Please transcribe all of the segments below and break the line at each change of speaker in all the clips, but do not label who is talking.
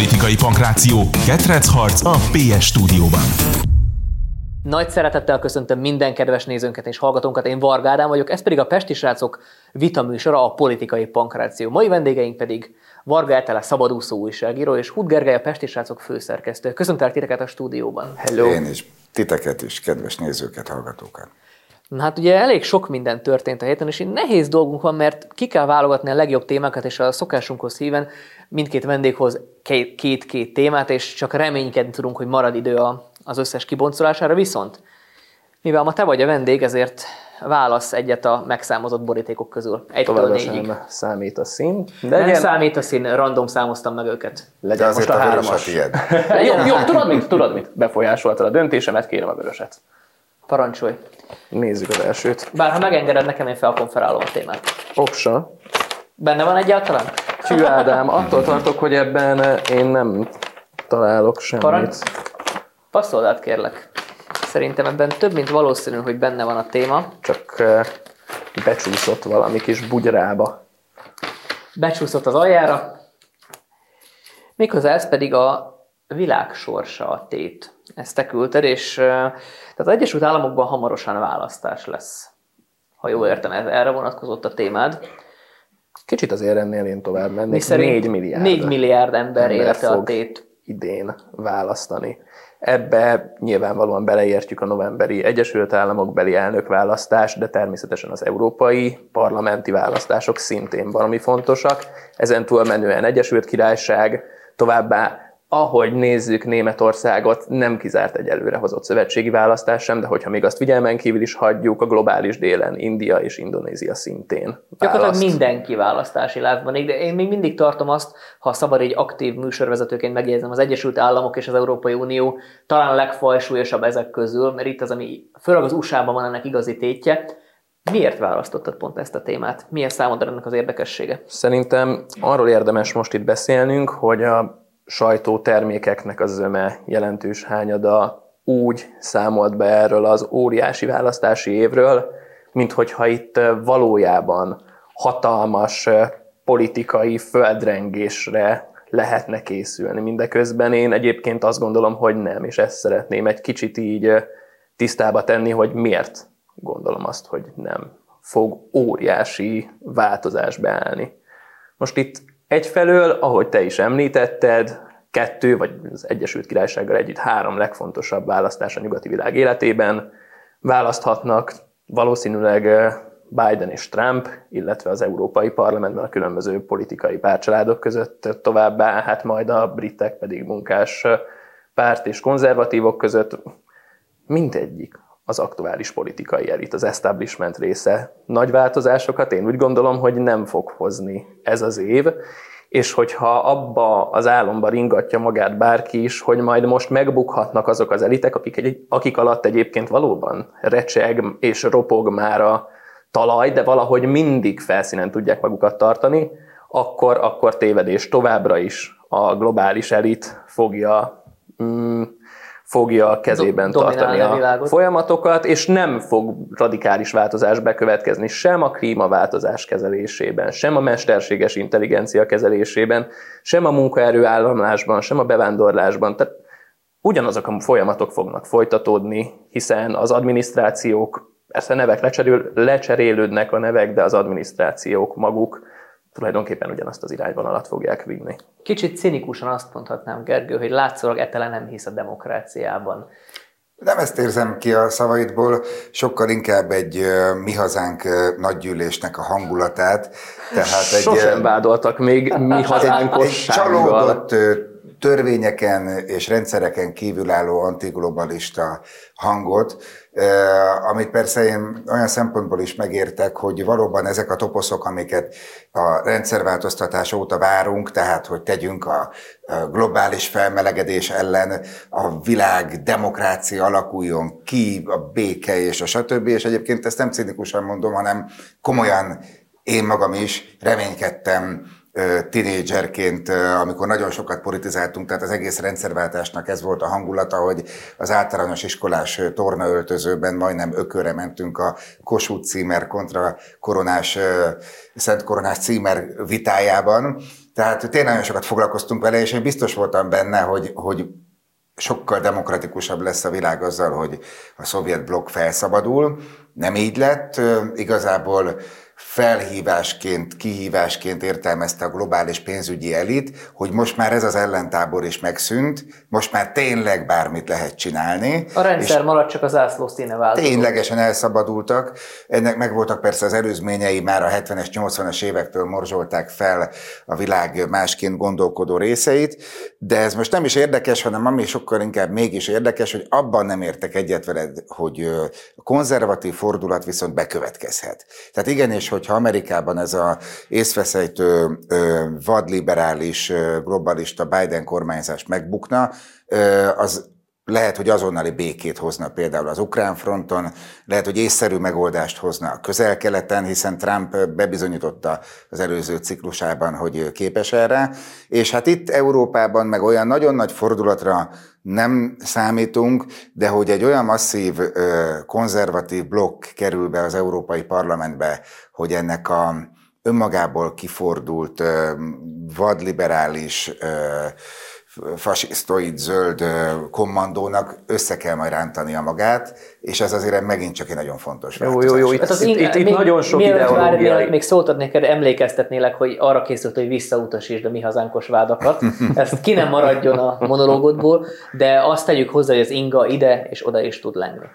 Politikai pankráció, ketrecharc a PS stúdióban.
Nagy szeretettel köszöntöm minden kedves nézőnket és hallgatónkat, én Varga Ádám vagyok, ez pedig a Pesti Srácok vitaműsora, a politikai pankráció. Mai vendégeink pedig Varga Etele szabadúszó újságíró és Hud Gergely a Pesti Srácok főszerkesztő. Köszöntelek titeket a stúdióban.
Hello. Én is, titeket is, kedves nézőket, hallgatókat.
Na hát ugye elég sok minden történt a héten, és így nehéz dolgunk van, mert ki kell válogatni a legjobb témákat, és a szokásunkhoz híven mindkét vendéghoz két-két témát, és csak reménykedni tudunk, hogy marad idő az összes kiboncolására. Viszont, mivel ma te vagy a vendég, ezért válasz egyet a megszámozott borítékok közül.
Egytől négyig. számít a szín.
De nem ilyen... számít a szín, random számoztam meg őket.
Legyen most a, a hármas.
jó, jó, tudod mit? Tudod mit? Befolyásoltad a döntésemet, kérem a vöröset.
Parancsolj.
Nézzük az elsőt.
Bár ha megengeded nekem, én felkonferálom a témát.
Oksa.
Benne van egyáltalán?
Hű Ádám, attól tartok, hogy ebben én nem találok semmit. Parancs?
Passzold át, kérlek. Szerintem ebben több, mint valószínű, hogy benne van a téma.
Csak uh, becsúszott valami kis bugyrába.
Becsúszott az aljára. Méghozzá ez pedig a világ sorsa a tét. Ezt te küldted, és uh, tehát az Egyesült Államokban hamarosan választás lesz. Ha jól értem, erre vonatkozott a témád.
Kicsit azért ennél én tovább mennék. 4 milliárd.
4 milliárd ember, ember élte a tét.
idén választani. Ebbe nyilvánvalóan beleértjük a novemberi Egyesült Államok beli elnökválasztás, de természetesen az európai parlamenti választások szintén valami fontosak. Ezen túlmenően Egyesült Királyság, továbbá ahogy nézzük Németországot, nem kizárt egy előre hozott szövetségi választás sem, de hogyha még azt figyelmen kívül is hagyjuk, a globális délen India és Indonézia szintén választ.
Gyakorlatilag mindenki választási lávban, de én még mindig tartom azt, ha szabad egy aktív műsorvezetőként megjegyzem, az Egyesült Államok és az Európai Unió talán a legfajsúlyosabb ezek közül, mert itt az, ami főleg az USA-ban van ennek igazi tétje, Miért választottad pont ezt a témát? Milyen számodra ennek az érdekessége?
Szerintem arról érdemes most itt beszélnünk, hogy a sajtótermékeknek az zöme jelentős hányada úgy számolt be erről az óriási választási évről, mint hogyha itt valójában hatalmas politikai földrengésre lehetne készülni. Mindeközben én egyébként azt gondolom, hogy nem, és ezt szeretném egy kicsit így tisztába tenni, hogy miért gondolom azt, hogy nem fog óriási változás beállni. Most itt Egyfelől, ahogy te is említetted, kettő, vagy az Egyesült Királysággal együtt három legfontosabb választás a nyugati világ életében. Választhatnak valószínűleg Biden és Trump, illetve az Európai Parlamentben a különböző politikai párcsaládok között továbbá, hát majd a britek pedig munkás párt és konzervatívok között mindegyik az aktuális politikai elit, az establishment része. Nagy változásokat én úgy gondolom, hogy nem fog hozni ez az év, és hogyha abba az álomba ringatja magát bárki is, hogy majd most megbukhatnak azok az elitek, akik, egy, akik alatt egyébként valóban recseg és ropog már a talaj, de valahogy mindig felszínen tudják magukat tartani, akkor, akkor tévedés továbbra is a globális elit fogja mm, fogja a kezében Do- tartani a, a folyamatokat, és nem fog radikális változás bekövetkezni sem a klímaváltozás kezelésében, sem a mesterséges intelligencia kezelésében, sem a munkaerő államlásban, sem a bevándorlásban. Tehát ugyanazok a folyamatok fognak folytatódni, hiszen az adminisztrációk, persze nevek lecserél, lecserélődnek a nevek, de az adminisztrációk maguk tulajdonképpen ugyanazt az irányvonalat fogják vinni.
Kicsit cinikusan azt mondhatnám, Gergő, hogy látszólag Etele nem hisz a demokráciában.
Nem ezt érzem ki a szavaidból, sokkal inkább egy mi hazánk nagygyűlésnek a hangulatát.
Tehát egy, Sosem vádoltak még mi hazánkossággal. Egy, egy csalódott
törvényeken és rendszereken kívülálló antiglobalista hangot, amit persze én olyan szempontból is megértek, hogy valóban ezek a toposzok, amiket a rendszerváltoztatás óta várunk, tehát hogy tegyünk a globális felmelegedés ellen, a világ demokrácia alakuljon ki, a béke és a stb. És egyébként ezt nem cinikusan mondom, hanem komolyan én magam is reménykedtem tinédzserként, amikor nagyon sokat politizáltunk, tehát az egész rendszerváltásnak ez volt a hangulata, hogy az általános iskolás tornaöltözőben majdnem ökörre mentünk a Kossuth címer kontra koronás, Szent Koronás címer vitájában. Tehát tényleg nagyon sokat foglalkoztunk vele, és én biztos voltam benne, hogy, hogy sokkal demokratikusabb lesz a világ azzal, hogy a szovjet blokk felszabadul. Nem így lett. Igazából felhívásként, kihívásként értelmezte a globális pénzügyi elit, hogy most már ez az ellentábor is megszűnt, most már tényleg bármit lehet csinálni.
A rendszer maradt, csak az ászló színe változott.
Ténylegesen elszabadultak. Ennek megvoltak persze az előzményei, már a 70-es, 80-as évektől morzsolták fel a világ másként gondolkodó részeit, de ez most nem is érdekes, hanem ami sokkal inkább mégis érdekes, hogy abban nem értek egyet veled, hogy a konzervatív fordulat viszont bekövetkezhet. Tehát igenis, hogyha Amerikában ez a észveszejtő vadliberális globalista Biden kormányzás megbukna, az lehet, hogy azonnali békét hozna például az ukrán fronton, lehet, hogy észszerű megoldást hozna a közel-keleten, hiszen Trump bebizonyította az előző ciklusában, hogy képes erre. És hát itt Európában meg olyan nagyon nagy fordulatra nem számítunk, de hogy egy olyan masszív konzervatív blokk kerül be az Európai Parlamentbe, hogy ennek a önmagából kifordult vadliberális fasisztoid zöld kommandónak össze kell majd rántania magát, és ez azért megint csak egy nagyon fontos
Jó, jó, jó, itt, hát az itt, itt, itt még, nagyon sok ideológia.
Még, még szót neked, emlékeztetnélek, hogy arra készült, hogy visszautasítsd a mi hazánkos vádakat. Ezt ki nem maradjon a monológodból, de azt tegyük hozzá, hogy az inga ide és oda is tud lenni.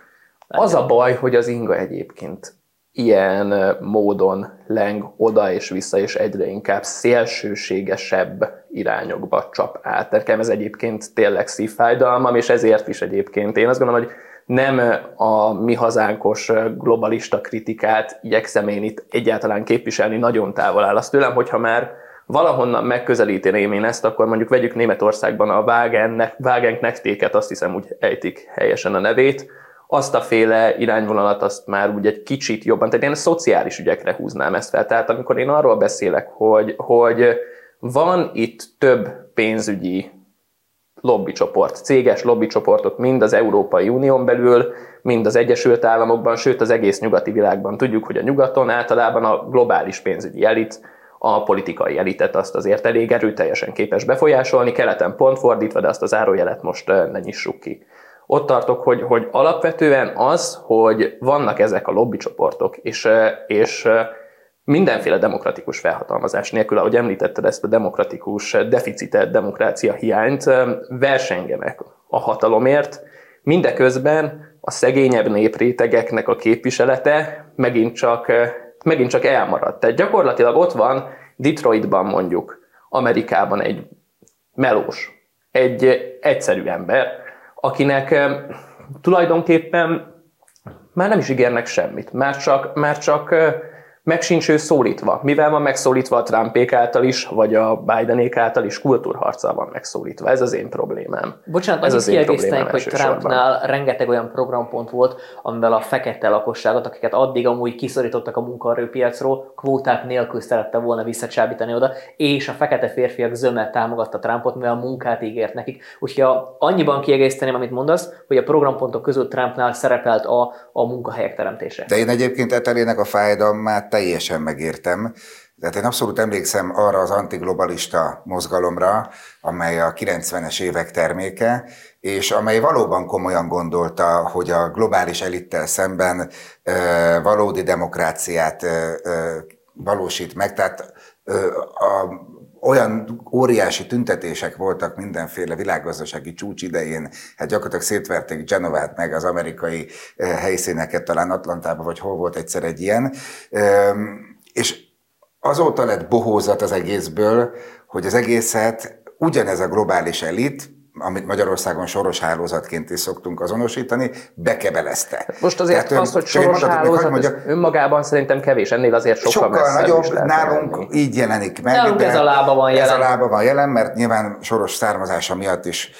Az a baj, hogy az inga egyébként ilyen módon leng oda és vissza, és egyre inkább szélsőségesebb irányokba csap át. Nekem ez egyébként tényleg szívfájdalmam, és ezért is egyébként én azt gondolom, hogy nem a mi hazánkos globalista kritikát igyekszem én itt egyáltalán képviselni, nagyon távol áll azt tőlem, hogyha már valahonnan megközelíteném én ezt, akkor mondjuk vegyük Németországban a Wagen, nektéket, azt hiszem úgy ejtik helyesen a nevét, azt a féle irányvonalat azt már úgy egy kicsit jobban, tehát én a szociális ügyekre húznám ezt fel. Tehát amikor én arról beszélek, hogy, hogy van itt több pénzügyi lobbycsoport, céges lobbycsoportok mind az Európai Unión belül, mind az Egyesült Államokban, sőt az egész nyugati világban. Tudjuk, hogy a nyugaton általában a globális pénzügyi elit, a politikai elitet azt azért elég erőteljesen képes befolyásolni, keleten pont fordítva, de azt az zárójelet most ne nyissuk ki ott tartok, hogy, hogy alapvetően az, hogy vannak ezek a lobbycsoportok, és, és mindenféle demokratikus felhatalmazás nélkül, ahogy említetted ezt a demokratikus deficitet, demokrácia hiányt, versengenek a hatalomért, mindeközben a szegényebb néprétegeknek a képviselete megint csak, megint csak elmaradt. Tehát gyakorlatilag ott van Detroitban mondjuk, Amerikában egy melós, egy egyszerű ember, akinek tulajdonképpen már nem is ígérnek semmit, már csak, már csak meg sincs ő szólítva. Mivel van megszólítva a Trumpék által is, vagy a Bidenék által is, kultúrharccal van megszólítva. Ez az én problémám.
Bocsánat, Ez az én problémám hogy Trumpnál rengeteg olyan programpont volt, amivel a fekete lakosságot, akiket addig amúgy kiszorítottak a munkaerőpiacról, kvóták nélkül szerette volna visszacsábítani oda, és a fekete férfiak zömmel támogatta Trumpot, mivel a munkát ígért nekik. Úgyhogy annyiban kiegészíteném, amit mondasz, hogy a programpontok között Trumpnál szerepelt a, a munkahelyek teremtése.
De én egyébként etelének a fájdalmát teljesen megértem. Tehát én abszolút emlékszem arra az antiglobalista mozgalomra, amely a 90-es évek terméke, és amely valóban komolyan gondolta, hogy a globális elittel szemben ö, valódi demokráciát ö, valósít meg. Tehát a, olyan óriási tüntetések voltak mindenféle világgazdasági csúcs idején, hát gyakorlatilag szétverték Genovát meg az amerikai helyszíneket, talán Atlantában, vagy hol volt egyszer egy ilyen. És azóta lett bohózat az egészből, hogy az egészet ugyanez a globális elit, amit Magyarországon soros hálózatként is szoktunk azonosítani, bekebelezte.
Most azért Tehát, az, hogy soros hálózat, mondjak, önmagában szerintem kevés, ennél azért sokkal, sokkal nagyobb.
Nálunk lenni. így jelenik meg.
Nálunk ez a lába van jelen.
Ez a lába van jelen, mert nyilván soros származása miatt is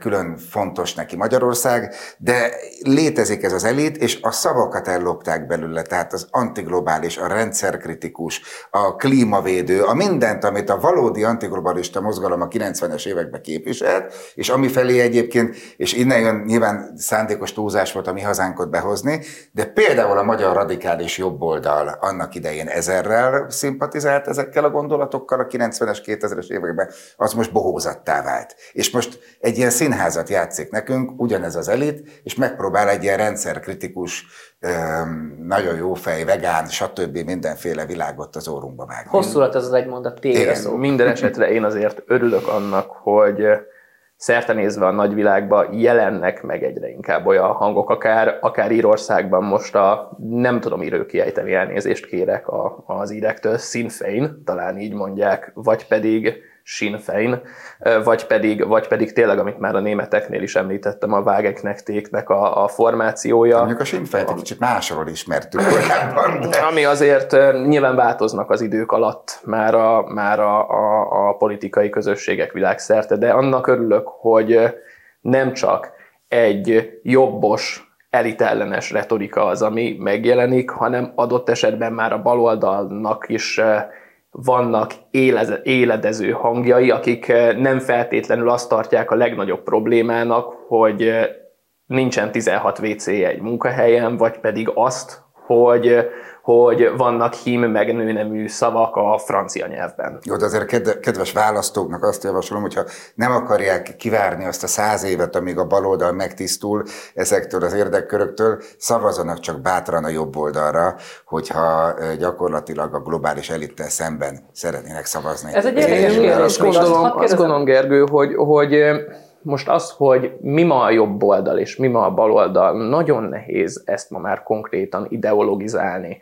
külön fontos neki Magyarország, de létezik ez az elit, és a szavakat ellopták belőle, tehát az antiglobális, a rendszerkritikus, a klímavédő, a mindent, amit a valódi antiglobalista mozgalom a 90-es években képviselt, és ami felé egyébként, és innen jön nyilván szándékos túlzás volt a mi hazánkot behozni, de például a magyar radikális jobboldal annak idején ezerrel szimpatizált ezekkel a gondolatokkal a 90-es, 2000-es években, az most bohózattá vált. És most egy ilyen színházat játszik nekünk, ugyanez az elit, és megpróbál egy ilyen rendszerkritikus, nagyon jó fej, vegán, stb. mindenféle világot az órunkba vágni.
Hosszú lett ez az egy mondat téged szó.
Minden esetre én azért örülök annak, hogy szertenézve a nagyvilágban jelennek meg egyre inkább olyan hangok, akár, akár Írországban most a, nem tudom írő kiejteni, elnézést kérek a, az írektől, Sinn talán így mondják, vagy pedig Sinn Féin, vagy pedig, vagy pedig tényleg, amit már a németeknél is említettem, a Wagenknechtéknek a, a formációja.
Mondjuk a Sinn Féint egy kicsit másról ismertük korábban.
De... Ami azért nyilván változnak az idők alatt már a, már a, a, a politikai közösségek világszerte, de annak örülök, hogy nem csak egy jobbos elitellenes retorika az, ami megjelenik, hanem adott esetben már a baloldalnak is vannak éledező hangjai, akik eh, nem feltétlenül azt tartják a legnagyobb problémának, hogy eh, nincsen 16 WC egy munkahelyen, vagy pedig azt, hogy eh, hogy vannak hím meg nőnemű szavak a francia nyelvben.
Jó, de azért kedves választóknak azt javasolom, hogyha nem akarják kivárni azt a száz évet, amíg a baloldal megtisztul ezektől az érdekköröktől, szavazanak csak bátran a jobb oldalra, hogyha gyakorlatilag a globális elittel szemben szeretnének szavazni.
Ez egy érdekes kérdés.
Azt gondolom, azt gondolom, Gergő, hogy, hogy most az, hogy mi ma a jobb oldal és mi ma a bal oldal, nagyon nehéz ezt ma már konkrétan ideologizálni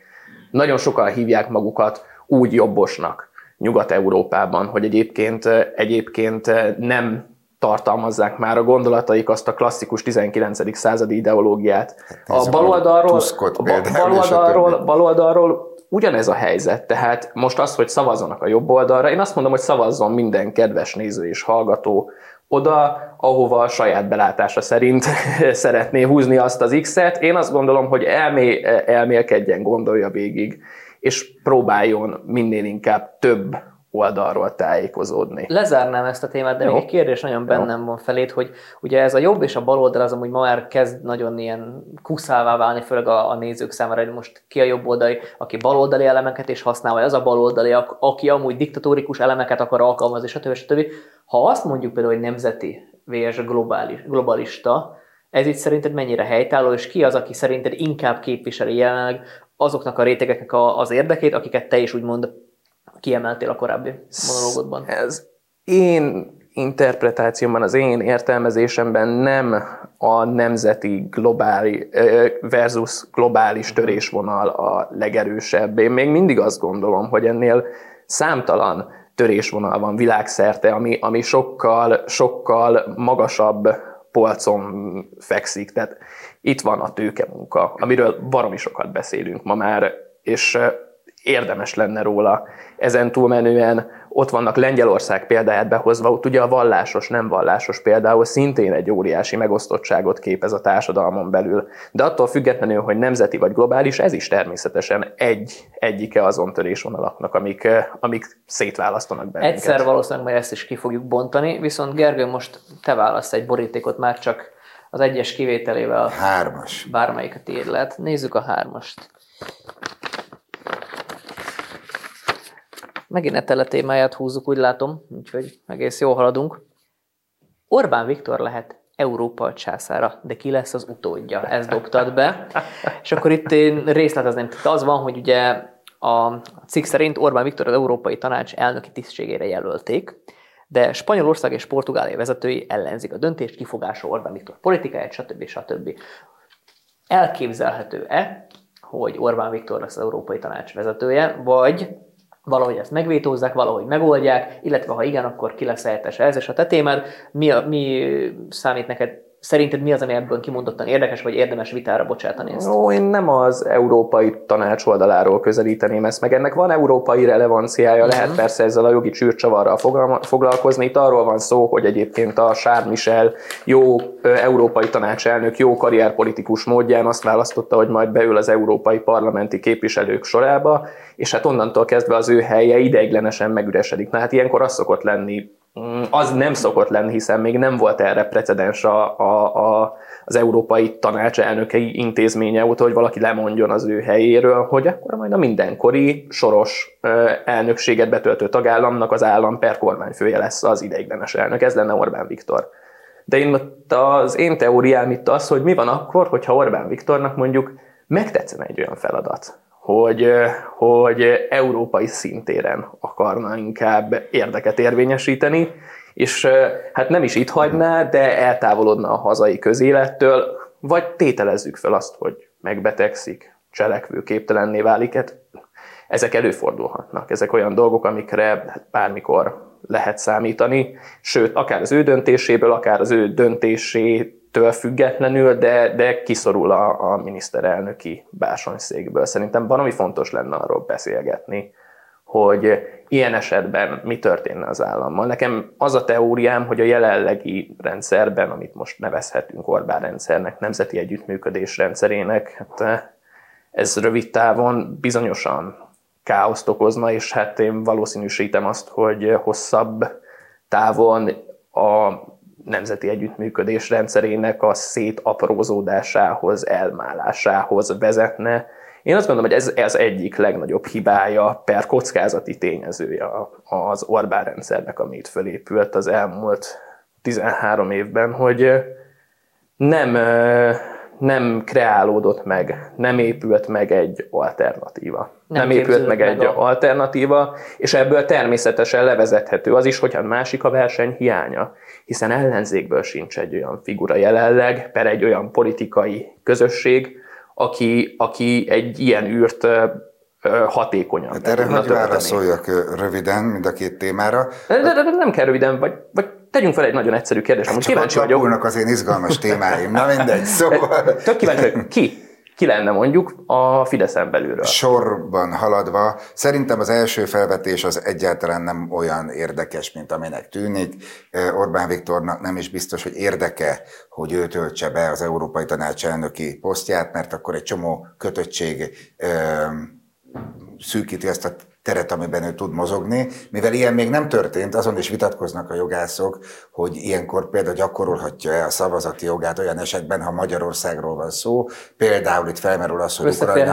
nagyon sokan hívják magukat úgy jobbosnak Nyugat-Európában, hogy egyébként, egyébként nem tartalmazzák már a gondolataik azt a klasszikus 19. századi ideológiát. Hát a baloldalról, a baloldalról, baloldalról ugyanez a helyzet, tehát most az, hogy szavazzanak a jobb oldalra, én azt mondom, hogy szavazzon minden kedves néző és hallgató oda, ahova a saját belátása szerint szeretné húzni azt az X-et. Én azt gondolom, hogy elmé, elmélkedjen, gondolja végig, és próbáljon minél inkább több oldalról tájékozódni.
Lezárnám ezt a témát, de Jó. még egy kérdés nagyon bennem Jó. van felét, hogy ugye ez a jobb és a bal oldal az amúgy ma már kezd nagyon ilyen kuszává válni, főleg a, a nézők számára, hogy most ki a jobb oldali, aki baloldali elemeket is használ, vagy az a baloldali, aki amúgy diktatórikus elemeket akar alkalmazni, stb. stb. Ha azt mondjuk például, hogy nemzeti vs. Globális, globalista, ez itt szerinted mennyire helytálló, és ki az, aki szerinted inkább képviseli jelenleg azoknak a rétegeknek az érdekét, akiket te is úgymond kiemeltél a korábbi monológodban?
Ez én interpretációmban, az én értelmezésemben nem a nemzeti globális versus globális törésvonal a legerősebb. Én még mindig azt gondolom, hogy ennél számtalan törésvonal van világszerte, ami, ami sokkal, sokkal magasabb polcon fekszik. Tehát itt van a tőkemunka, amiről baromi sokat beszélünk ma már, és érdemes lenne róla ezen túlmenően ott vannak Lengyelország példáját behozva, ott ugye a vallásos, nem vallásos például szintén egy óriási megosztottságot képez a társadalmon belül. De attól függetlenül, hogy nemzeti vagy globális, ez is természetesen egy, egyike azon törésvonalaknak, amik, amik szétválasztanak bennünket.
Egyszer valószínűleg majd ezt is ki fogjuk bontani, viszont Gergő, most te válasz egy borítékot már csak az egyes kivételével.
Hármas.
Bármelyiket tiéd lehet. Nézzük a hármast. Megint a tele témáját húzzuk, úgy látom, úgyhogy egész jól haladunk. Orbán Viktor lehet Európa császára, de ki lesz az utódja? Ezt dobtad be. És akkor itt én részletezném. Tehát az van, hogy ugye a cikk szerint Orbán Viktor az Európai Tanács elnöki tisztségére jelölték, de Spanyolország és Portugália vezetői ellenzik a döntést, kifogásol Orbán Viktor politikáját, stb. stb. Elképzelhető-e, hogy Orbán Viktor lesz az Európai Tanács vezetője, vagy valahogy ezt megvétózzák, valahogy megoldják, illetve ha igen, akkor ki lesz helyettes ez, és a te témád, mi, a, mi számít neked Szerinted mi az, ami ebből kimondottan érdekes, vagy érdemes vitára bocsátani ezt?
Ó, én nem az európai tanács oldaláról közelíteném ezt meg. Ennek van európai relevanciája, uh-huh. lehet persze ezzel a jogi csűrcsavarral foglalkozni. Itt arról van szó, hogy egyébként a Charles Michel jó európai tanácselnök, jó karrierpolitikus módján azt választotta, hogy majd beül az európai parlamenti képviselők sorába, és hát onnantól kezdve az ő helye ideiglenesen megüresedik. Na hát ilyenkor az szokott lenni az nem szokott lenni, hiszen még nem volt erre precedens a, a, a, az Európai Tanács elnökei intézménye óta, hogy valaki lemondjon az ő helyéről, hogy akkor majd a mindenkori soros elnökséget betöltő tagállamnak az állam per kormányfője lesz az ideiglenes elnök. Ez lenne Orbán Viktor. De én, az én teóriám itt az, hogy mi van akkor, hogyha Orbán Viktornak mondjuk megtetszene egy olyan feladat, hogy, hogy európai szintéren akarna inkább érdeket érvényesíteni, és hát nem is itt hagyná, de eltávolodna a hazai közélettől, vagy tételezzük fel azt, hogy megbetegszik, cselekvő képtelenné válik. Hát ezek előfordulhatnak. Ezek olyan dolgok, amikre bármikor lehet számítani, sőt, akár az ő döntéséből, akár az ő döntésétől függetlenül, de, de kiszorul a, a miniszterelnöki bársonyszékből. Szerintem valami fontos lenne arról beszélgetni, hogy ilyen esetben mi történne az állammal. Nekem az a teóriám, hogy a jelenlegi rendszerben, amit most nevezhetünk Orbán rendszernek, nemzeti együttműködés rendszerének, hát ez rövid távon bizonyosan káoszt okozna, és hát én valószínűsítem azt, hogy hosszabb távon a nemzeti együttműködés rendszerének a szétaprózódásához, elmálásához vezetne. Én azt gondolom, hogy ez, ez egyik legnagyobb hibája per kockázati tényezője az Orbán rendszernek, amit fölépült az elmúlt 13 évben, hogy nem nem kreálódott meg, nem épült meg egy alternatíva. Nem, nem épült meg, meg egy a... alternatíva, és ebből természetesen levezethető az is, hogy a másik a verseny hiánya, hiszen ellenzékből sincs egy olyan figura jelenleg, per egy olyan politikai közösség, aki, aki egy ilyen űrt hatékonyan.
Hát erre hogy válaszoljak röviden mind a két témára.
De, de, de nem kell röviden, vagy, vagy tegyünk fel egy nagyon egyszerű kérdést. Hát
csak kíváncsi vagyok. az én izgalmas témáim. Na mindegy, szóval.
Tök kíváncsi vagyok. Ki? Ki lenne mondjuk a Fideszen belülről?
Sorban haladva, szerintem az első felvetés az egyáltalán nem olyan érdekes, mint aminek tűnik. Orbán Viktornak nem is biztos, hogy érdeke, hogy ő töltse be az Európai Tanács elnöki posztját, mert akkor egy csomó kötöttség szűkíti ezt a teret, amiben ő tud mozogni. Mivel ilyen még nem történt, azon is vitatkoznak a jogászok, hogy ilyenkor például gyakorolhatja-e a szavazati jogát olyan esetben, ha Magyarországról van szó. Például itt felmerül az, hogy Ukrajna,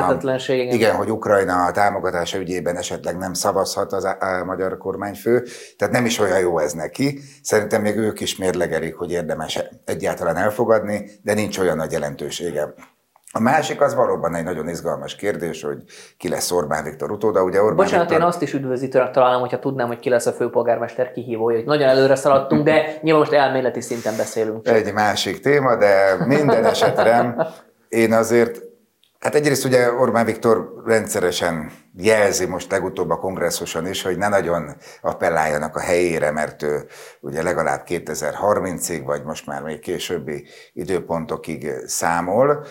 igen, hogy Ukrajna a támogatása ügyében esetleg nem szavazhat az a, a magyar kormányfő. Tehát nem is olyan jó ez neki. Szerintem még ők is mérlegelik, hogy érdemes egyáltalán elfogadni, de nincs olyan nagy jelentősége. A másik az valóban egy nagyon izgalmas kérdés, hogy ki lesz Orbán Viktor utóda. Ugye Orbán
Bocsánat,
Viktor...
én azt is üdvözítőnek találom, hogyha tudnám, hogy ki lesz a főpolgármester kihívója, hogy nagyon előre szaladtunk, de nyilván most elméleti szinten beszélünk.
Csak. Egy másik téma, de minden esetre én azért Hát egyrészt ugye Orbán Viktor rendszeresen jelzi most legutóbb a kongresszuson is, hogy ne nagyon appelláljanak a helyére, mert ő ugye legalább 2030-ig, vagy most már még későbbi időpontokig számol.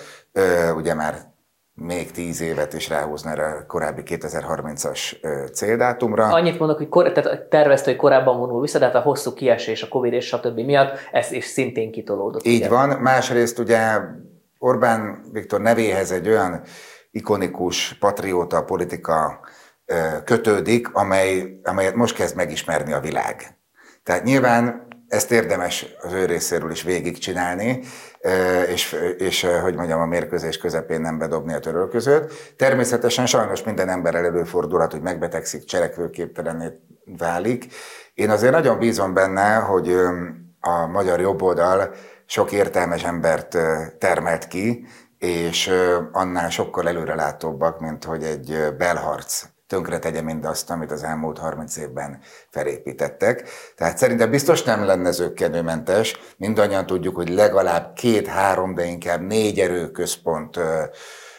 Ugye már még tíz évet is ráhúzna erre a korábbi 2030-as céldátumra.
Annyit mondok, hogy kor, tehát tervezte, hogy korábban vonul vissza, de hát a hosszú kiesés, a Covid és stb. miatt ez is szintén kitolódott.
Így ugye. van. Másrészt ugye Orbán Viktor nevéhez egy olyan ikonikus patrióta politika kötődik, amely, amelyet most kezd megismerni a világ. Tehát nyilván ezt érdemes az ő részéről is végigcsinálni, és, és hogy mondjam, a mérkőzés közepén nem bedobni a törölközőt. Természetesen sajnos minden ember előfordulhat, hogy megbetegszik, cselekvőképtelenné válik. Én azért nagyon bízom benne, hogy a magyar jobboldal sok értelmes embert termelt ki, és annál sokkal előrelátóbbak, mint hogy egy belharc tönkre tegye mindazt, amit az elmúlt 30 évben felépítettek. Tehát szerintem biztos nem lenne zöggenőmentes. Mindannyian tudjuk, hogy legalább két-három, de inkább négy erőközpont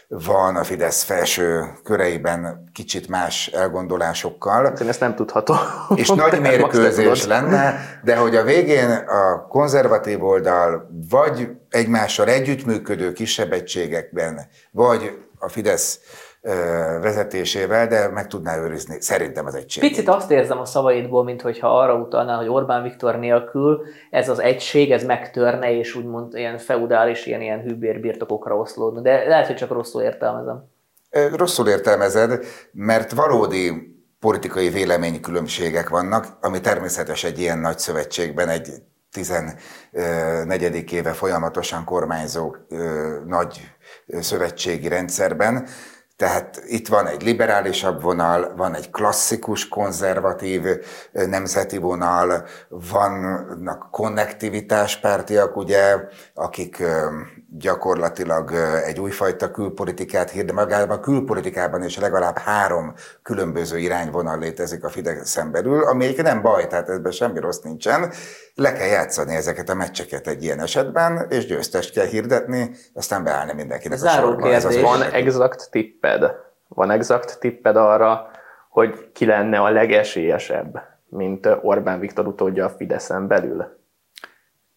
van a Fidesz felső köreiben kicsit más elgondolásokkal.
Én ezt nem tudhatom.
És nagy mérkőzés lenne, de hogy a végén a konzervatív oldal vagy egymással együttműködő kisebb egységekben, vagy a Fidesz vezetésével, de meg tudná őrizni szerintem az egység.
Picit azt érzem a szavaidból, mint hogyha arra utalná, hogy Orbán Viktor nélkül ez az egység, ez megtörne, és úgymond ilyen feudális, ilyen, ilyen hűbér birtokokra oszlódna. De lehet, hogy csak rosszul értelmezem.
Rosszul értelmezed, mert valódi politikai véleménykülönbségek vannak, ami természetes egy ilyen nagy szövetségben, egy 14. éve folyamatosan kormányzó nagy szövetségi rendszerben, tehát itt van egy liberálisabb vonal, van egy klasszikus, konzervatív nemzeti vonal, vannak konnektivitáspártiak, ugye, akik gyakorlatilag egy újfajta külpolitikát hír, de magában a külpolitikában is legalább három különböző irányvonal létezik a Fideszen belül, ami egyébként nem baj, tehát ebben semmi rossz nincsen. Le kell játszani ezeket a meccseket egy ilyen esetben, és győztest kell hirdetni, aztán beállni mindenkinek
Záró a sorba.
Ez van exakt tipped? Van exakt tipped arra, hogy ki lenne a legesélyesebb, mint Orbán Viktor utódja a Fideszen belül?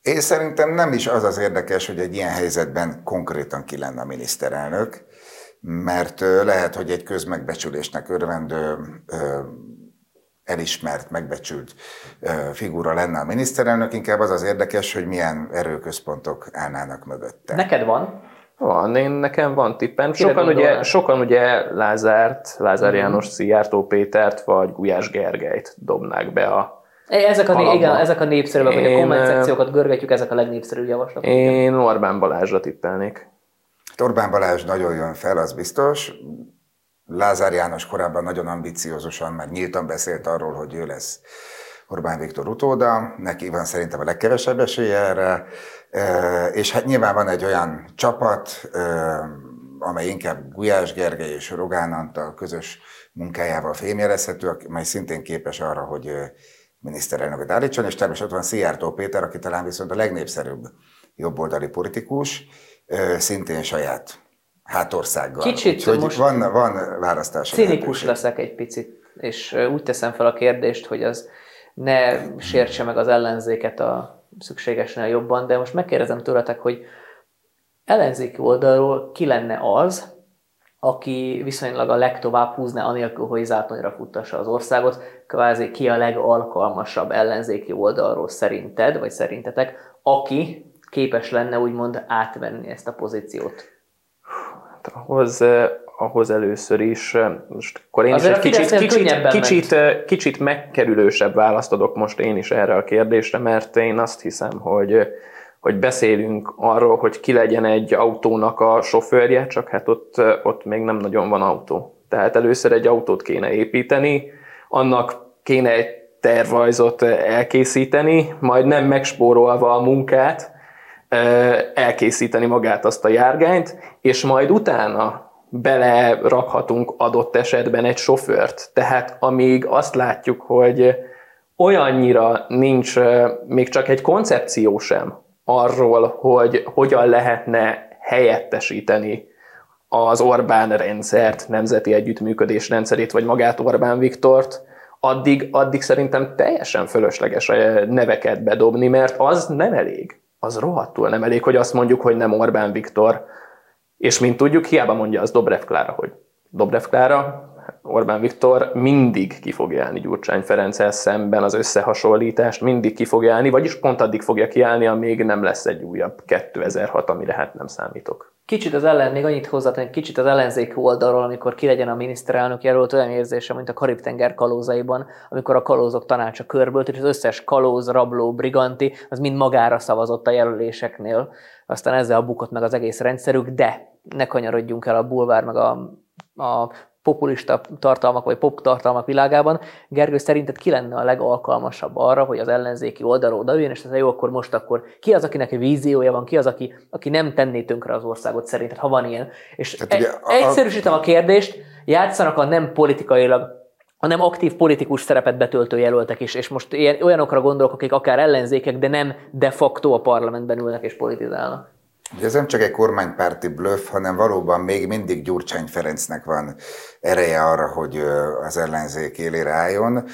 Én szerintem nem is az az érdekes, hogy egy ilyen helyzetben konkrétan ki lenne a miniszterelnök, mert lehet, hogy egy közmegbecsülésnek örvendő, elismert, megbecsült figura lenne a miniszterelnök, inkább az az érdekes, hogy milyen erőközpontok állnának mögötte.
Neked van?
Van, én nekem van tippem. Sokan ugye, sokan ugye Lázárt, Lázár uh-huh. János, Szijjártó Pétert vagy Gulyás Gergelyt dobnák be a
ezek a, igen, ezek a népszerűek, hogy a komment szekciókat görgetjük, ezek a legnépszerűbb javaslatok.
Én Orbán Balázsra tippelnék.
Orbán Balázs nagyon jön fel, az biztos. Lázár János korábban nagyon ambiciózusan, már nyíltan beszélt arról, hogy ő lesz Orbán Viktor utóda, neki van szerintem a legkevesebb esélye erre, és hát nyilván van egy olyan csapat, amely inkább Gulyás Gergely és Rogán Antal közös munkájával fémjelezhető, amely szintén képes arra, hogy miniszterelnököt állítson, és természetesen ott van Szijjártó Péter, aki talán viszont a legnépszerűbb jobboldali politikus, szintén saját hátországgal.
Kicsit
Úgyhogy
most
van, van választás.
Cinikus leszek egy picit, és úgy teszem fel a kérdést, hogy az ne sértse meg az ellenzéket a szükségesen jobban, de most megkérdezem tőletek, hogy ellenzéki oldalról ki lenne az, aki viszonylag a legtovább húzna anélkül, hogy zátonyra futtassa az országot, kvázi ki a legalkalmasabb ellenzéki oldalról szerinted, vagy szerintetek, aki képes lenne úgymond átvenni ezt a pozíciót?
Hát ahhoz, eh, ahhoz először is, eh, most akkor én Azért is egy kicsit, kicsit, kicsit, eh, kicsit megkerülősebb választ adok most én is erre a kérdésre, mert én azt hiszem, hogy hogy beszélünk arról, hogy ki legyen egy autónak a sofőrje, csak hát ott, ott még nem nagyon van autó. Tehát először egy autót kéne építeni, annak kéne egy tervrajzot elkészíteni, majd nem megspórolva a munkát, elkészíteni magát azt a járgányt, és majd utána belerakhatunk adott esetben egy sofőrt. Tehát amíg azt látjuk, hogy olyannyira nincs még csak egy koncepció sem arról, hogy hogyan lehetne helyettesíteni az Orbán rendszert, nemzeti együttműködés rendszerét, vagy magát Orbán Viktort, addig, addig szerintem teljesen fölösleges neveket bedobni, mert az nem elég. Az rohadtul nem elég, hogy azt mondjuk, hogy nem Orbán Viktor. És mint tudjuk, hiába mondja az Dobrev Klára, hogy Dobrev Klára, Orbán Viktor mindig ki fogja állni Gyurcsány Ferenccel szemben az összehasonlítást, mindig ki fogja állni, vagyis pont addig fogja kiállni, amíg nem lesz egy újabb 2006, amire hát nem számítok.
Kicsit az ellen, még annyit hozzátenni, kicsit az ellenzék oldalról, amikor ki legyen a miniszterelnök jelölt, olyan érzése, mint a Karib-tenger kalózaiban, amikor a kalózok tanácsa körbölt, és az összes kalóz, rabló, briganti, az mind magára szavazott a jelöléseknél. Aztán ezzel bukott meg az egész rendszerük, de ne kanyarodjunk el a bulvár meg a, a populista tartalmak vagy pop tartalmak világában. Gergő szerinted ki lenne a legalkalmasabb arra, hogy az ellenzéki oldalról odaüljön, és ez jó, akkor most akkor ki az, akinek víziója van, ki az, aki, aki nem tenné tönkre az országot szerinted, ha van ilyen. És Tehát ugye, a, egyszerűsítem a kérdést, játszanak a nem politikailag hanem aktív politikus szerepet betöltő jelöltek is, és most ilyen, olyanokra gondolok, akik akár ellenzékek, de nem de facto a parlamentben ülnek és politizálnak.
Ugye ez nem csak egy kormánypárti bluff, hanem valóban még mindig Gyurcsány Ferencnek van ereje arra, hogy az ellenzék élére álljon.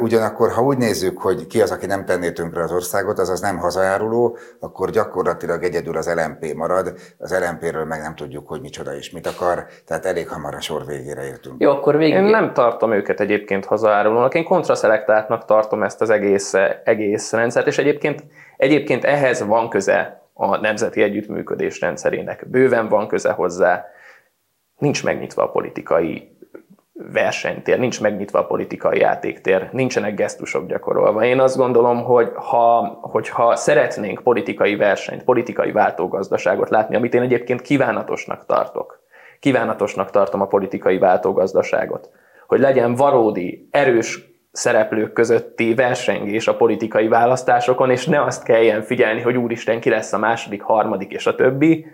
Ugyanakkor, ha úgy nézzük, hogy ki az, aki nem tenné tönkre az országot, azaz nem hazajáruló, akkor gyakorlatilag egyedül az LMP marad. Az LMP-ről meg nem tudjuk, hogy micsoda és mit akar, tehát elég hamar a sor végére értünk.
Jó, akkor végig... Én nem tartom őket egyébként hazajárulónak, én kontraszelektáltnak tartom ezt az egész, egész rendszert, és egyébként, egyébként ehhez van köze a nemzeti együttműködés rendszerének. Bőven van köze hozzá, nincs megnyitva a politikai versenytér, nincs megnyitva a politikai játéktér, nincsenek gesztusok gyakorolva. Én azt gondolom, hogy ha, hogyha szeretnénk politikai versenyt, politikai váltógazdaságot látni, amit én egyébként kívánatosnak tartok, kívánatosnak tartom a politikai váltógazdaságot, hogy legyen valódi, erős szereplők közötti versengés a politikai választásokon, és ne azt kelljen figyelni, hogy úristen, ki lesz a második, harmadik és a többi,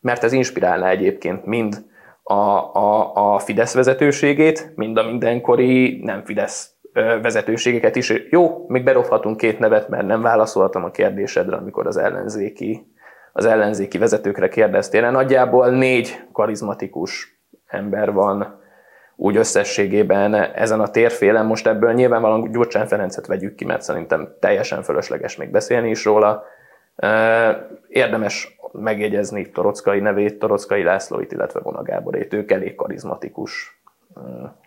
mert ez inspirálná egyébként mind a, a, a Fidesz vezetőségét, mind a mindenkori nem Fidesz vezetőségeket is. Jó, még berofhatunk két nevet, mert nem válaszoltam a kérdésedre, amikor az ellenzéki, az ellenzéki vezetőkre kérdeztél. Nagyjából négy karizmatikus ember van úgy összességében ezen a térfélen. Most ebből nyilvánvalóan Gyurcsán Ferencet vegyük ki, mert szerintem teljesen fölösleges még beszélni is róla. Érdemes megjegyezni Torockai nevét, Torockai Lászlóit, illetve Vona Gáborét. Ők elég karizmatikus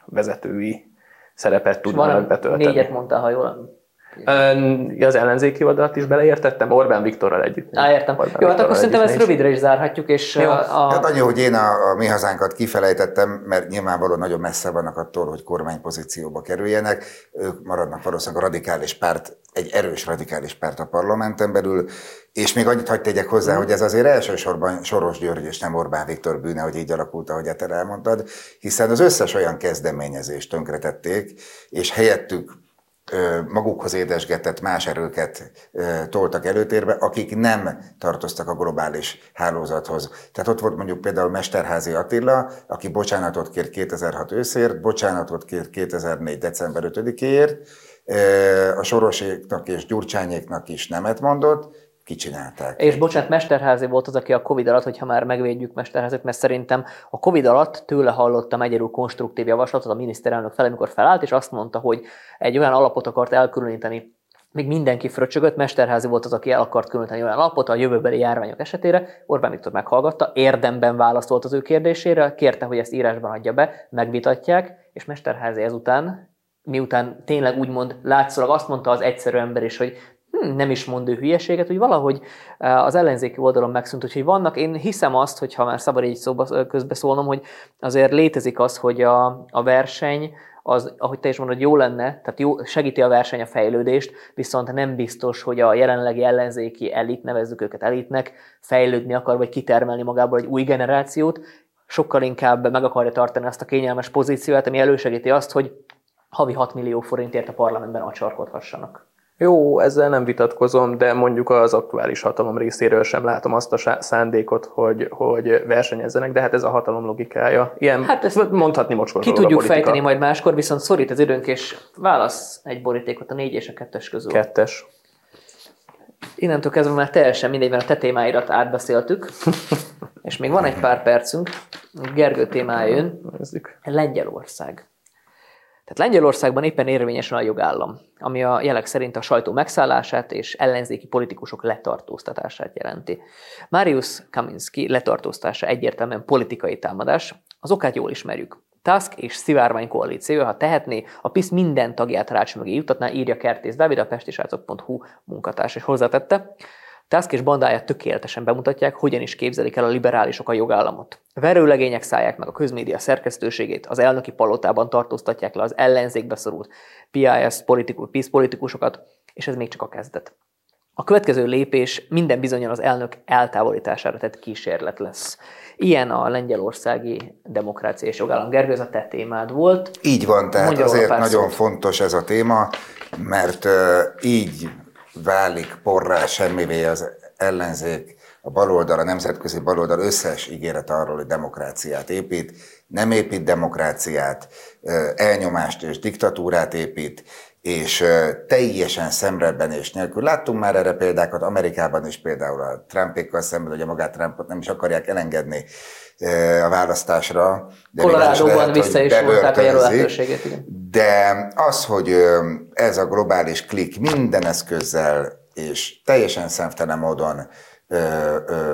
vezetői szerepet tudnának betölteni.
Négyet mondtál, ha jól
az ellenzéki oldalt is beleértettem, Orbán Viktorral együtt.
Á, értem. Orbán Jó, hát akkor szerintem ezt rövidre is zárhatjuk. És Jó.
A... Hát annyi, hogy én a, a mi hazánkat kifelejtettem, mert nyilvánvalóan nagyon messze vannak attól, hogy kormánypozícióba kerüljenek. Ők maradnak valószínűleg a radikális párt, egy erős radikális párt a parlamenten belül, és még annyit hagyd tegyek hozzá, mm. hogy ez azért elsősorban Soros György és nem Orbán Viktor bűne, hogy így alakult, ahogy te elmondtad, hiszen az összes olyan kezdeményezést tönkretették, és helyettük magukhoz édesgetett más erőket toltak előtérbe, akik nem tartoztak a globális hálózathoz. Tehát ott volt mondjuk például Mesterházi Attila, aki bocsánatot kért 2006 őszért, bocsánatot kért 2004 december 5-éért, a Soroséknak és Gyurcsányéknak is nemet mondott, kicsinálták.
És bocsánat, Mesterházi volt az, aki a Covid alatt, hogyha már megvédjük Mesterházit, mert szerintem a Covid alatt tőle hallottam egyedül konstruktív javaslatot a miniszterelnök fel, amikor felállt, és azt mondta, hogy egy olyan alapot akart elkülöníteni még mindenki fröcsögött, Mesterházi volt az, aki el akart különíteni olyan alapot a jövőbeli járványok esetére. Orbán Viktor meghallgatta, érdemben válaszolt az ő kérdésére, kérte, hogy ezt írásban adja be, megvitatják, és Mesterházi ezután, miután tényleg úgymond látszólag azt mondta az egyszerű ember is, hogy hm, nem is mond ő hülyeséget, hogy valahogy eh, az ellenzéki oldalon megszűnt. Úgyhogy vannak, én hiszem azt, hogy ha már szabad így szóba közbeszólnom, hogy azért létezik az, hogy a, a verseny, az, ahogy te is mondod, jó lenne, tehát jó, segíti a verseny a fejlődést, viszont nem biztos, hogy a jelenlegi ellenzéki elit, nevezzük őket elitnek, fejlődni akar, vagy kitermelni magából egy új generációt, sokkal inkább meg akarja tartani azt a kényelmes pozíciót, ami elősegíti azt, hogy havi 6 millió forintért a parlamentben acsarkodhassanak.
Jó, ezzel nem vitatkozom, de mondjuk az aktuális hatalom részéről sem látom azt a szándékot, hogy, hogy versenyezzenek, de hát ez a hatalom logikája. Ilyen, hát ezt mondhatni mocskor
Ki tudjuk fejteni majd máskor, viszont szorít az időnk, és válasz egy borítékot a négy és a kettes közül.
Kettes.
Innentől kezdve már teljesen mindegy, mert a te témáirat átbeszéltük, és még van egy pár percünk. Gergő témája jön. Nézzük. Lengyelország. Tehát Lengyelországban éppen érvényes a jogállam, ami a jelek szerint a sajtó megszállását és ellenzéki politikusok letartóztatását jelenti. Marius Kaminski letartóztása egyértelműen politikai támadás, az okát jól ismerjük. Tusk és Szivárvány koalíció, ha tehetné, a PISZ minden tagját rács mögé jutatná, írja Kertész Dávid, a pestisrácok.hu munkatárs, és hozzátette. Tusk és bandáját tökéletesen bemutatják, hogyan is képzelik el a liberálisok a jogállamot. Verőlegények szállják meg a közmédia szerkesztőségét, az elnöki palotában tartóztatják le az ellenzékbe szorult PIS politikus, PIS politikusokat, és ez még csak a kezdet. A következő lépés minden bizonyan az elnök eltávolítására tett kísérlet lesz. Ilyen a lengyelországi demokrácia és jogállam. Gergő, ez a te témád volt.
Így van, tehát Mondja azért nagyon fontos ez a téma, mert uh, így válik porrá semmivé az ellenzék, a baloldal, a nemzetközi baloldal összes ígéret arról, hogy demokráciát épít, nem épít demokráciát, elnyomást és diktatúrát épít, és teljesen és nélkül. Láttunk már erre példákat Amerikában is, például a Trumpékkal szemben, hogy a magát Trumpot nem is akarják elengedni a választásra.
De Colorado-ban vissza is volták a jelölhetőségét.
De az, hogy ez a globális klik minden eszközzel és teljesen szemtelen módon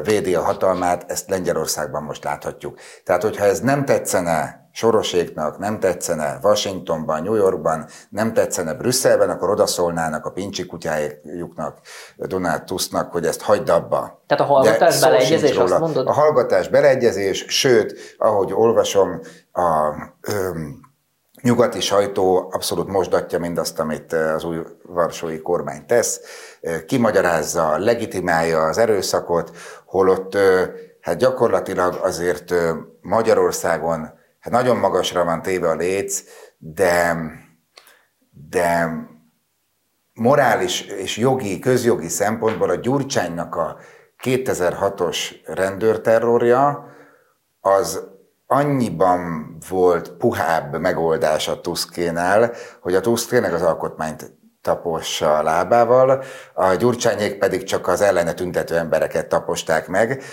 védi a hatalmát, ezt Lengyelországban most láthatjuk. Tehát, hogyha ez nem tetszene Soroséknak, nem tetszene Washingtonban, New Yorkban, nem tetszene Brüsszelben, akkor odaszólnának a pincsi kutyájuknak, Donald Tusknak, hogy ezt hagyd abba.
Tehát a hallgatás De beleegyezés, azt mondod?
A hallgatás beleegyezés, sőt, ahogy olvasom, a, ö, nyugati sajtó abszolút mosdatja mindazt, amit az új varsói kormány tesz, kimagyarázza, legitimálja az erőszakot, holott hát gyakorlatilag azért Magyarországon hát nagyon magasra van téve a léc, de, de morális és jogi, közjogi szempontból a Gyurcsánynak a 2006-os rendőrterrorja az annyiban volt puhább megoldás a Tuszkénál, hogy a Tusk az alkotmányt tapossa a lábával, a gyurcsányék pedig csak az ellene tüntető embereket taposták meg.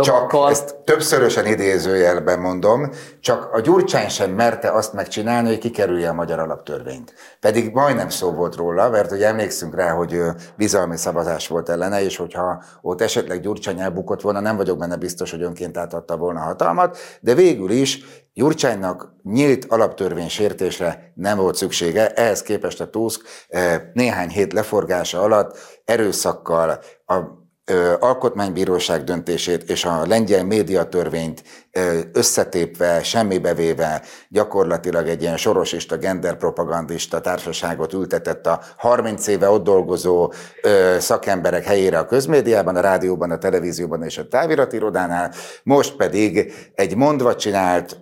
Csak ezt többszörösen idézőjelben mondom, csak a gyurcsány sem merte azt megcsinálni, hogy kikerülje a magyar alaptörvényt. Pedig majdnem szó volt róla, mert hogy emlékszünk rá, hogy bizalmi szavazás volt ellene, és hogyha ott esetleg gyurcsány elbukott volna, nem vagyok benne biztos, hogy önként átadta volna a hatalmat, de végül is Gyurcsánynak nyílt alaptörvény sértésre nem volt szüksége, ehhez képest a Tusk eh, néhány hét leforgása alatt erőszakkal a alkotmánybíróság döntését és a lengyel médiatörvényt összetépve, semmibevéve gyakorlatilag egy ilyen sorosista, genderpropagandista társaságot ültetett a 30 éve ott dolgozó szakemberek helyére a közmédiában, a rádióban, a televízióban és a táviratirodánál, most pedig egy mondva csinált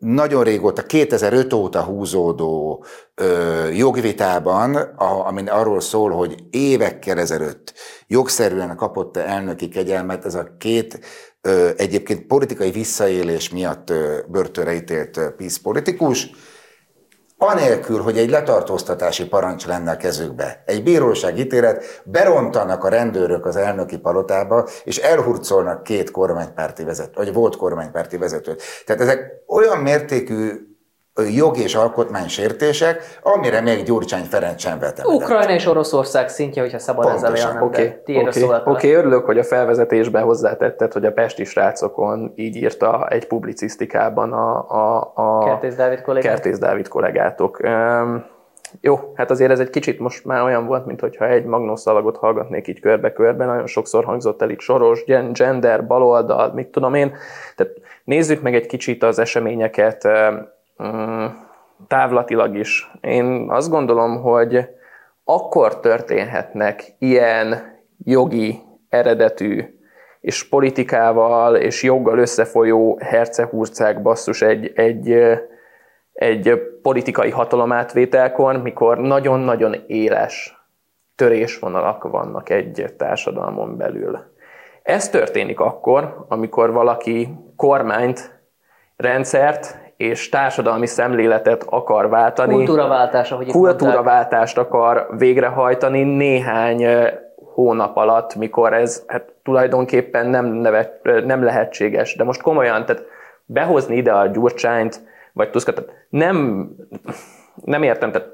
nagyon régóta, 2005 óta húzódó ö, jogvitában, a, ami arról szól, hogy évekkel ezelőtt jogszerűen kapott-e elnöki kegyelmet, ez a két ö, egyébként politikai visszaélés miatt ö, börtönre ítélt PISZ politikus, anélkül, hogy egy letartóztatási parancs lenne a kezükbe, egy bíróság ítélet, berontanak a rendőrök az elnöki palotába, és elhurcolnak két kormánypárti vezetőt, vagy volt kormánypárti vezetőt. Tehát ezek olyan mértékű jog és alkotmánysértések, amire még Gyurcsány Ferenc sem vette.
Ukrajna és Oroszország szintje, hogyha szabad Pontosan. ezzel olyan,
Oké, okay, okay, oké, okay, örülök, hogy a felvezetésben hozzátetted, hogy a Pesti srácokon így írta egy publicisztikában a, a, a
Kertész Dávid kollégát.
Kertész Dávid kollégátok. Um, jó, hát azért ez egy kicsit most már olyan volt, mintha egy magnószalagot hallgatnék így körbe-körbe, nagyon sokszor hangzott el így soros, gender, baloldal, mit tudom én. Tehát nézzük meg egy kicsit az eseményeket távlatilag is. Én azt gondolom, hogy akkor történhetnek ilyen jogi eredetű és politikával és joggal összefolyó hercehurcák basszus egy, egy, egy politikai hatalomátvételkor, mikor nagyon-nagyon éles törésvonalak vannak egy társadalmon belül. Ez történik akkor, amikor valaki kormányt, rendszert és társadalmi szemléletet akar váltani.
Kultúraváltás, ahogy
Kultúraváltást akar végrehajtani néhány hónap alatt, mikor ez hát tulajdonképpen nem, nevet, nem lehetséges. De most komolyan, tehát behozni ide a Gyurcsányt, vagy Tuszkat, tehát nem, nem értem, tehát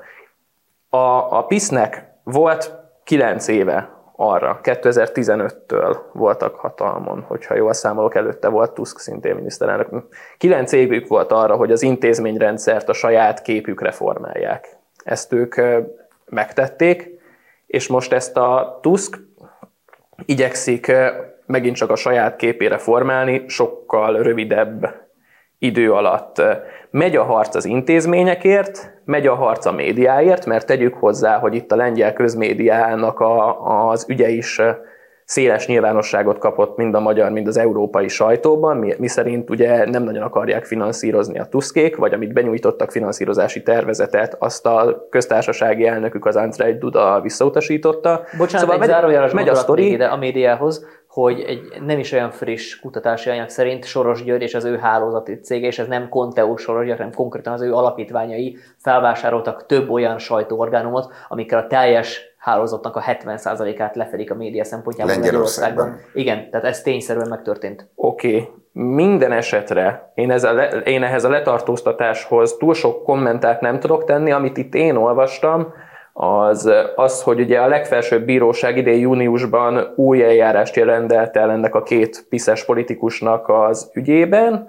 a, a PISZ-nek volt kilenc éve arra. 2015-től voltak hatalmon, hogyha jól számolok, előtte volt Tusk szintén miniszterelnök. Kilenc évük volt arra, hogy az intézményrendszert a saját képükre formálják. Ezt ők megtették, és most ezt a Tusk igyekszik megint csak a saját képére formálni, sokkal rövidebb idő alatt. Megy a harc az intézményekért, megy a harc a médiáért, mert tegyük hozzá, hogy itt a lengyel közmédiának a, az ügye is széles nyilvánosságot kapott mind a magyar, mind az európai sajtóban, mi, mi szerint ugye nem nagyon akarják finanszírozni a tuszkék, vagy amit benyújtottak finanszírozási tervezetet, azt a köztársasági elnökük az Andrzej Duda visszautasította.
Bocsánat, szóval egy zárójeles megy a sztori. Ide a médiához, hogy egy nem is olyan friss kutatási anyag szerint Soros György és az ő hálózati cége, és ez nem Conteo Soros György, hanem konkrétan az ő alapítványai felvásároltak több olyan sajtóorgánumot, amikkel a teljes hálózatnak a 70%-át lefedik a média szempontjából
Lengyelországban.
Igen, tehát ez tényszerűen megtörtént.
Oké, okay. minden esetre én, ez a le, én ehhez a letartóztatáshoz túl sok kommentát nem tudok tenni, amit itt én olvastam, az, az, hogy ugye a legfelsőbb bíróság idén júniusban új eljárást jelentett el ennek a két piszes politikusnak az ügyében,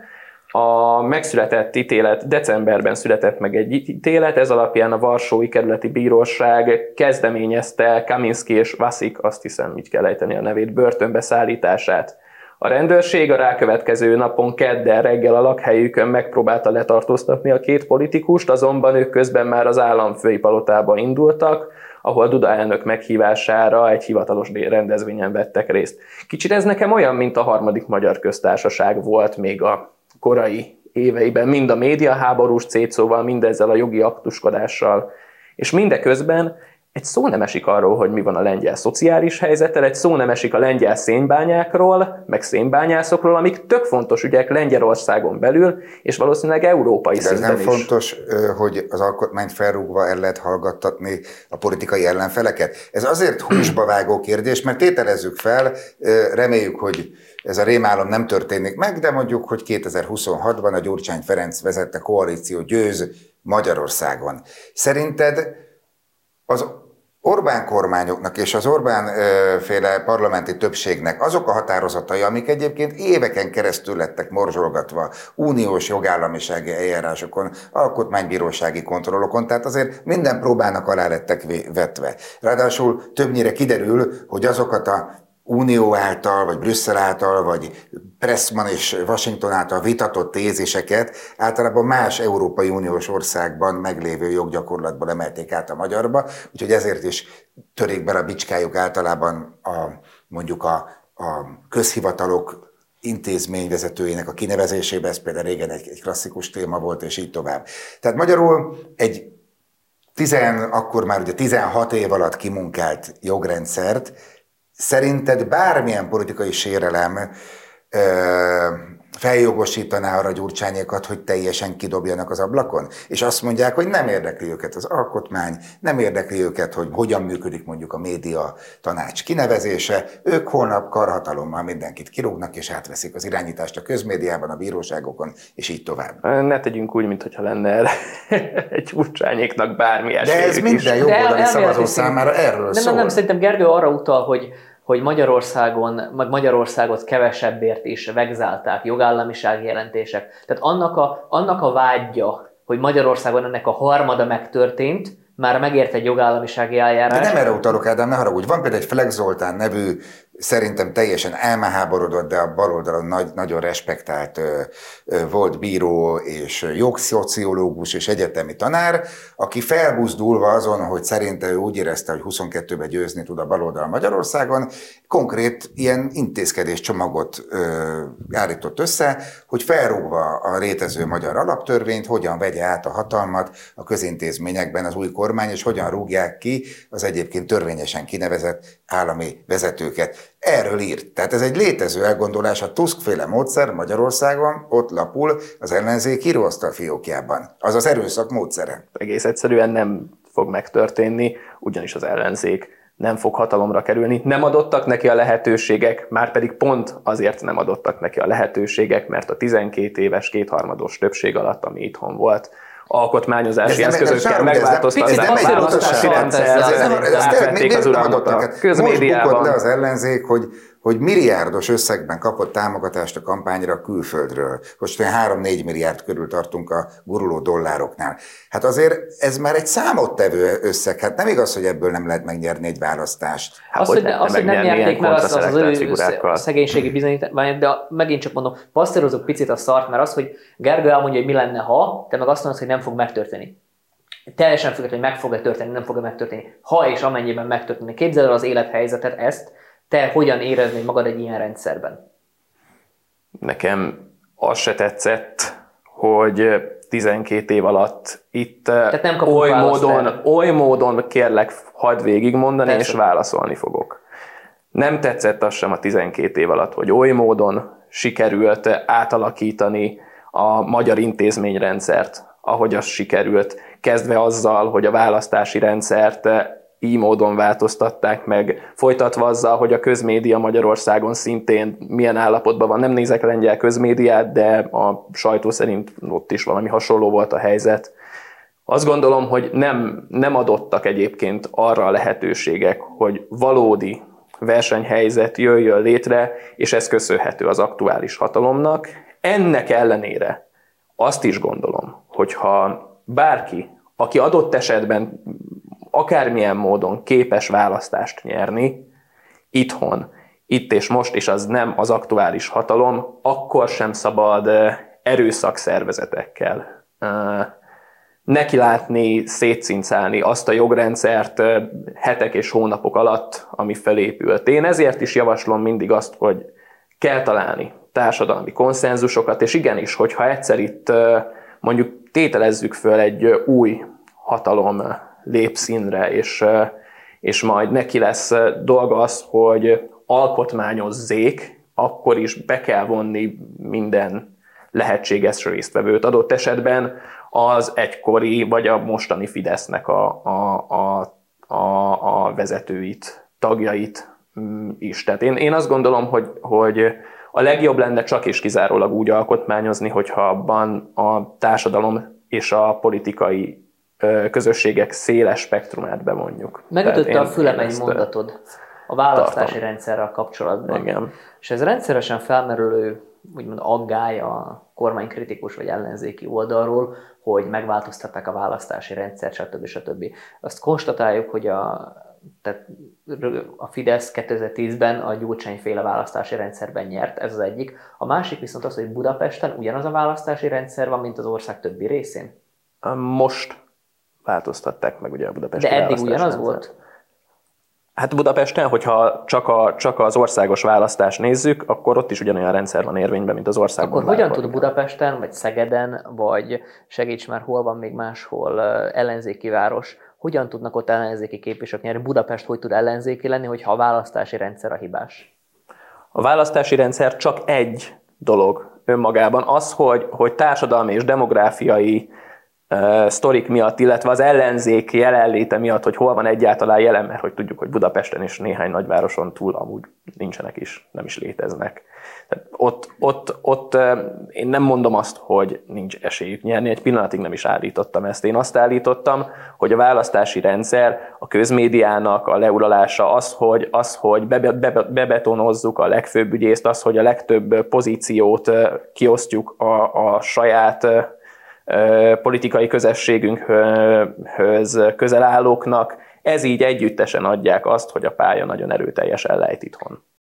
a megszületett ítélet, decemberben született meg egy ítélet, ez alapján a Varsói Kerületi Bíróság kezdeményezte Kaminski és Vasik, azt hiszem így kell ejteni a nevét, börtönbe szállítását. A rendőrség a rákövetkező napon kedden reggel a lakhelyükön megpróbálta letartóztatni a két politikust, azonban ők közben már az államfői palotába indultak, ahol Duda elnök meghívására egy hivatalos rendezvényen vettek részt. Kicsit ez nekem olyan, mint a harmadik magyar köztársaság volt még a korai éveiben, mind a médiaháborús cétszóval, mind ezzel a jogi aktuskodással, és mindeközben egy szó nem esik arról, hogy mi van a lengyel szociális helyzettel, egy szó nem esik a lengyel szénbányákról, meg szénbányászokról, amik tök fontos ügyek Lengyelországon belül, és valószínűleg európai
De
szinten
nem
is.
fontos, hogy az alkotmányt felrúgva el lehet hallgattatni a politikai ellenfeleket? Ez azért húsba vágó kérdés, mert tételezzük fel, reméljük, hogy ez a rémálom nem történik meg, de mondjuk, hogy 2026-ban a Gyurcsány Ferenc vezette koalíció győz Magyarországon. Szerinted az Orbán kormányoknak és az Orbán féle parlamenti többségnek azok a határozatai, amik egyébként éveken keresztül lettek morzsolgatva uniós jogállamisági eljárásokon, alkotmánybírósági kontrollokon, tehát azért minden próbának alá lettek vetve. Ráadásul többnyire kiderül, hogy azokat a Unió által, vagy Brüsszel által, vagy Pressman és Washington által vitatott téziseket általában más Európai Uniós országban meglévő joggyakorlatból emelték át a magyarba, úgyhogy ezért is törik bele a bicskájuk általában a, mondjuk a, a közhivatalok intézményvezetőjének a kinevezésébe, ez például régen egy, egy klasszikus téma volt, és így tovább. Tehát magyarul egy tizen, akkor már ugye 16 év alatt kimunkált jogrendszert Szerinted bármilyen politikai sérelem ö, feljogosítaná arra gyurcsányékat, hogy teljesen kidobjanak az ablakon? És azt mondják, hogy nem érdekli őket az alkotmány, nem érdekli őket, hogy hogyan működik mondjuk a média tanács kinevezése, ők holnap karhatalommal mindenkit kirúgnak és átveszik az irányítást a közmédiában, a bíróságokon, és így tovább.
Ne tegyünk úgy, mintha lenne erre egy gyurcsányéknak bármi
De ez minden jobboldali szavazó számára erről
nem,
szól.
Nem, nem, szerintem Gergő arra utal, hogy hogy Magyarországon, meg Magyarországot kevesebbért is vegzálták jogállamisági jelentések. Tehát annak a, annak a vágyja, hogy Magyarországon ennek a harmada megtörtént, már megért egy jogállamisági eljárás.
De nem erre utalok, Ádám, ne haragudj. Van például egy Flex Zoltán nevű szerintem teljesen elmeháborodott, de a baloldalon nagy, nagyon respektált ö, ö, volt bíró és jogszociológus és egyetemi tanár, aki felbuzdulva azon, hogy szerinte ő úgy érezte, hogy 22-ben győzni tud a baloldal Magyarországon, konkrét ilyen intézkedés csomagot ö, állított össze, hogy felrúgva a rétező magyar alaptörvényt, hogyan vegye át a hatalmat a közintézményekben az új kormány, és hogyan rúgják ki az egyébként törvényesen kinevezett állami vezetőket. Erről írt. Tehát ez egy létező elgondolás, a Tusk-féle módszer Magyarországon ott lapul az ellenzék íróasztal fiókjában. Az az erőszak módszere.
Egész egyszerűen nem fog megtörténni, ugyanis az ellenzék nem fog hatalomra kerülni. Nem adottak neki a lehetőségek, már pedig pont azért nem adottak neki a lehetőségek, mert a 12 éves kétharmados többség alatt, ami itthon volt, alkotmányozási
nem-
eszközökkel
nem- nem-
megváltoztatták
ez
a
nem egy
rendszert,
ez nem-
Ez
az
miért
a
Most bukott le az ellenzék, hogy hogy milliárdos összegben kapott támogatást a kampányra a külföldről. Most olyan 3-4 milliárd körül tartunk a guruló dollároknál. Hát azért ez már egy számottevő összeg. Hát nem igaz, hogy ebből nem lehet megnyerni egy választást.
Hát,
azt, hogy, ne, azt, hogy nem
megnyerni
nyerték meg, az, az, az ő szegénységi bizonyítvány, de megint csak mondom, passzírozok picit a szart, mert az, hogy Gergő elmondja, hogy mi lenne, ha, te meg azt mondod, hogy nem fog megtörténni. Teljesen függetlenül, hogy meg fog-e történni, nem fog-e megtörténni. Ha és amennyiben megtörténik. Képzeld el az élethelyzetet, ezt, te hogyan éreznéd magad egy ilyen rendszerben?
Nekem az se tetszett, hogy 12 év alatt itt
Tehát nem
oly módon,
erre.
oly módon kérlek hadd végigmondani,
Persze.
és válaszolni fogok. Nem tetszett az sem a 12 év alatt, hogy oly módon sikerült átalakítani a magyar intézményrendszert, ahogy az sikerült, kezdve azzal, hogy a választási rendszert így módon változtatták meg, folytatva azzal, hogy a közmédia Magyarországon szintén milyen állapotban van. Nem nézek lengyel közmédiát, de a sajtó szerint ott is valami hasonló volt a helyzet. Azt gondolom, hogy nem, nem adottak egyébként arra a lehetőségek, hogy valódi versenyhelyzet jöjjön létre, és ez köszönhető az aktuális hatalomnak. Ennek ellenére azt is gondolom, hogyha bárki, aki adott esetben akármilyen módon képes választást nyerni, itthon, itt és most, és az nem az aktuális hatalom, akkor sem szabad erőszakszervezetekkel neki látni, szétszincálni azt a jogrendszert hetek és hónapok alatt, ami felépült. Én ezért is javaslom mindig azt, hogy kell találni társadalmi konszenzusokat, és igenis, hogyha egyszer itt mondjuk tételezzük föl egy új hatalom lépszínre, és, és majd neki lesz dolga az, hogy alkotmányozzék, akkor is be kell vonni minden lehetséges résztvevőt. Adott esetben az egykori, vagy a mostani Fidesznek a, a, a, a, a vezetőit, tagjait mm, is. Tehát én, én azt gondolom, hogy, hogy a legjobb lenne csak és kizárólag úgy alkotmányozni, hogyha abban a társadalom és a politikai közösségek széles spektrumát bevonjuk.
Megütötte a fülem egy mondatod a választási tartom. rendszerrel kapcsolatban.
Igen.
És ez rendszeresen felmerülő úgymond aggály a kormánykritikus vagy ellenzéki oldalról, hogy megváltoztatták a választási rendszer, stb. stb. Azt konstatáljuk, hogy a, tehát a Fidesz 2010-ben a Gyurcsány-féle választási rendszerben nyert, ez az egyik. A másik viszont az, hogy Budapesten ugyanaz a választási rendszer van, mint az ország többi részén.
Most változtatták meg ugye a budapesti
De eddig ugyanaz rendszer. volt?
Hát Budapesten, hogyha csak, a, csak az országos választást nézzük, akkor ott is ugyanolyan rendszer van érvényben, mint az országban.
Akkor hogyan tud Budapesten, vagy Szegeden, vagy segíts már, hol van még máshol ellenzéki város, hogyan tudnak ott ellenzéki képviselők nyerni? Budapest hogy tud ellenzéki lenni, hogyha a választási rendszer a hibás?
A választási rendszer csak egy dolog önmagában. Az, hogy, hogy társadalmi és demográfiai sztorik miatt, illetve az ellenzék jelenléte miatt, hogy hol van egyáltalán jelen, mert hogy tudjuk, hogy Budapesten és néhány nagyvároson túl amúgy nincsenek is, nem is léteznek. Tehát ott, ott, ott én nem mondom azt, hogy nincs esélyük nyerni, egy pillanatig nem is állítottam ezt. Én azt állítottam, hogy a választási rendszer, a közmédiának a leuralása az, hogy, az, hogy be, be, bebetonozzuk a legfőbb ügyészt, az, hogy a legtöbb pozíciót kiosztjuk a, a saját politikai közösségünkhöz közel állóknak, ez így együttesen adják azt, hogy a pálya nagyon erőteljesen lejt itthon.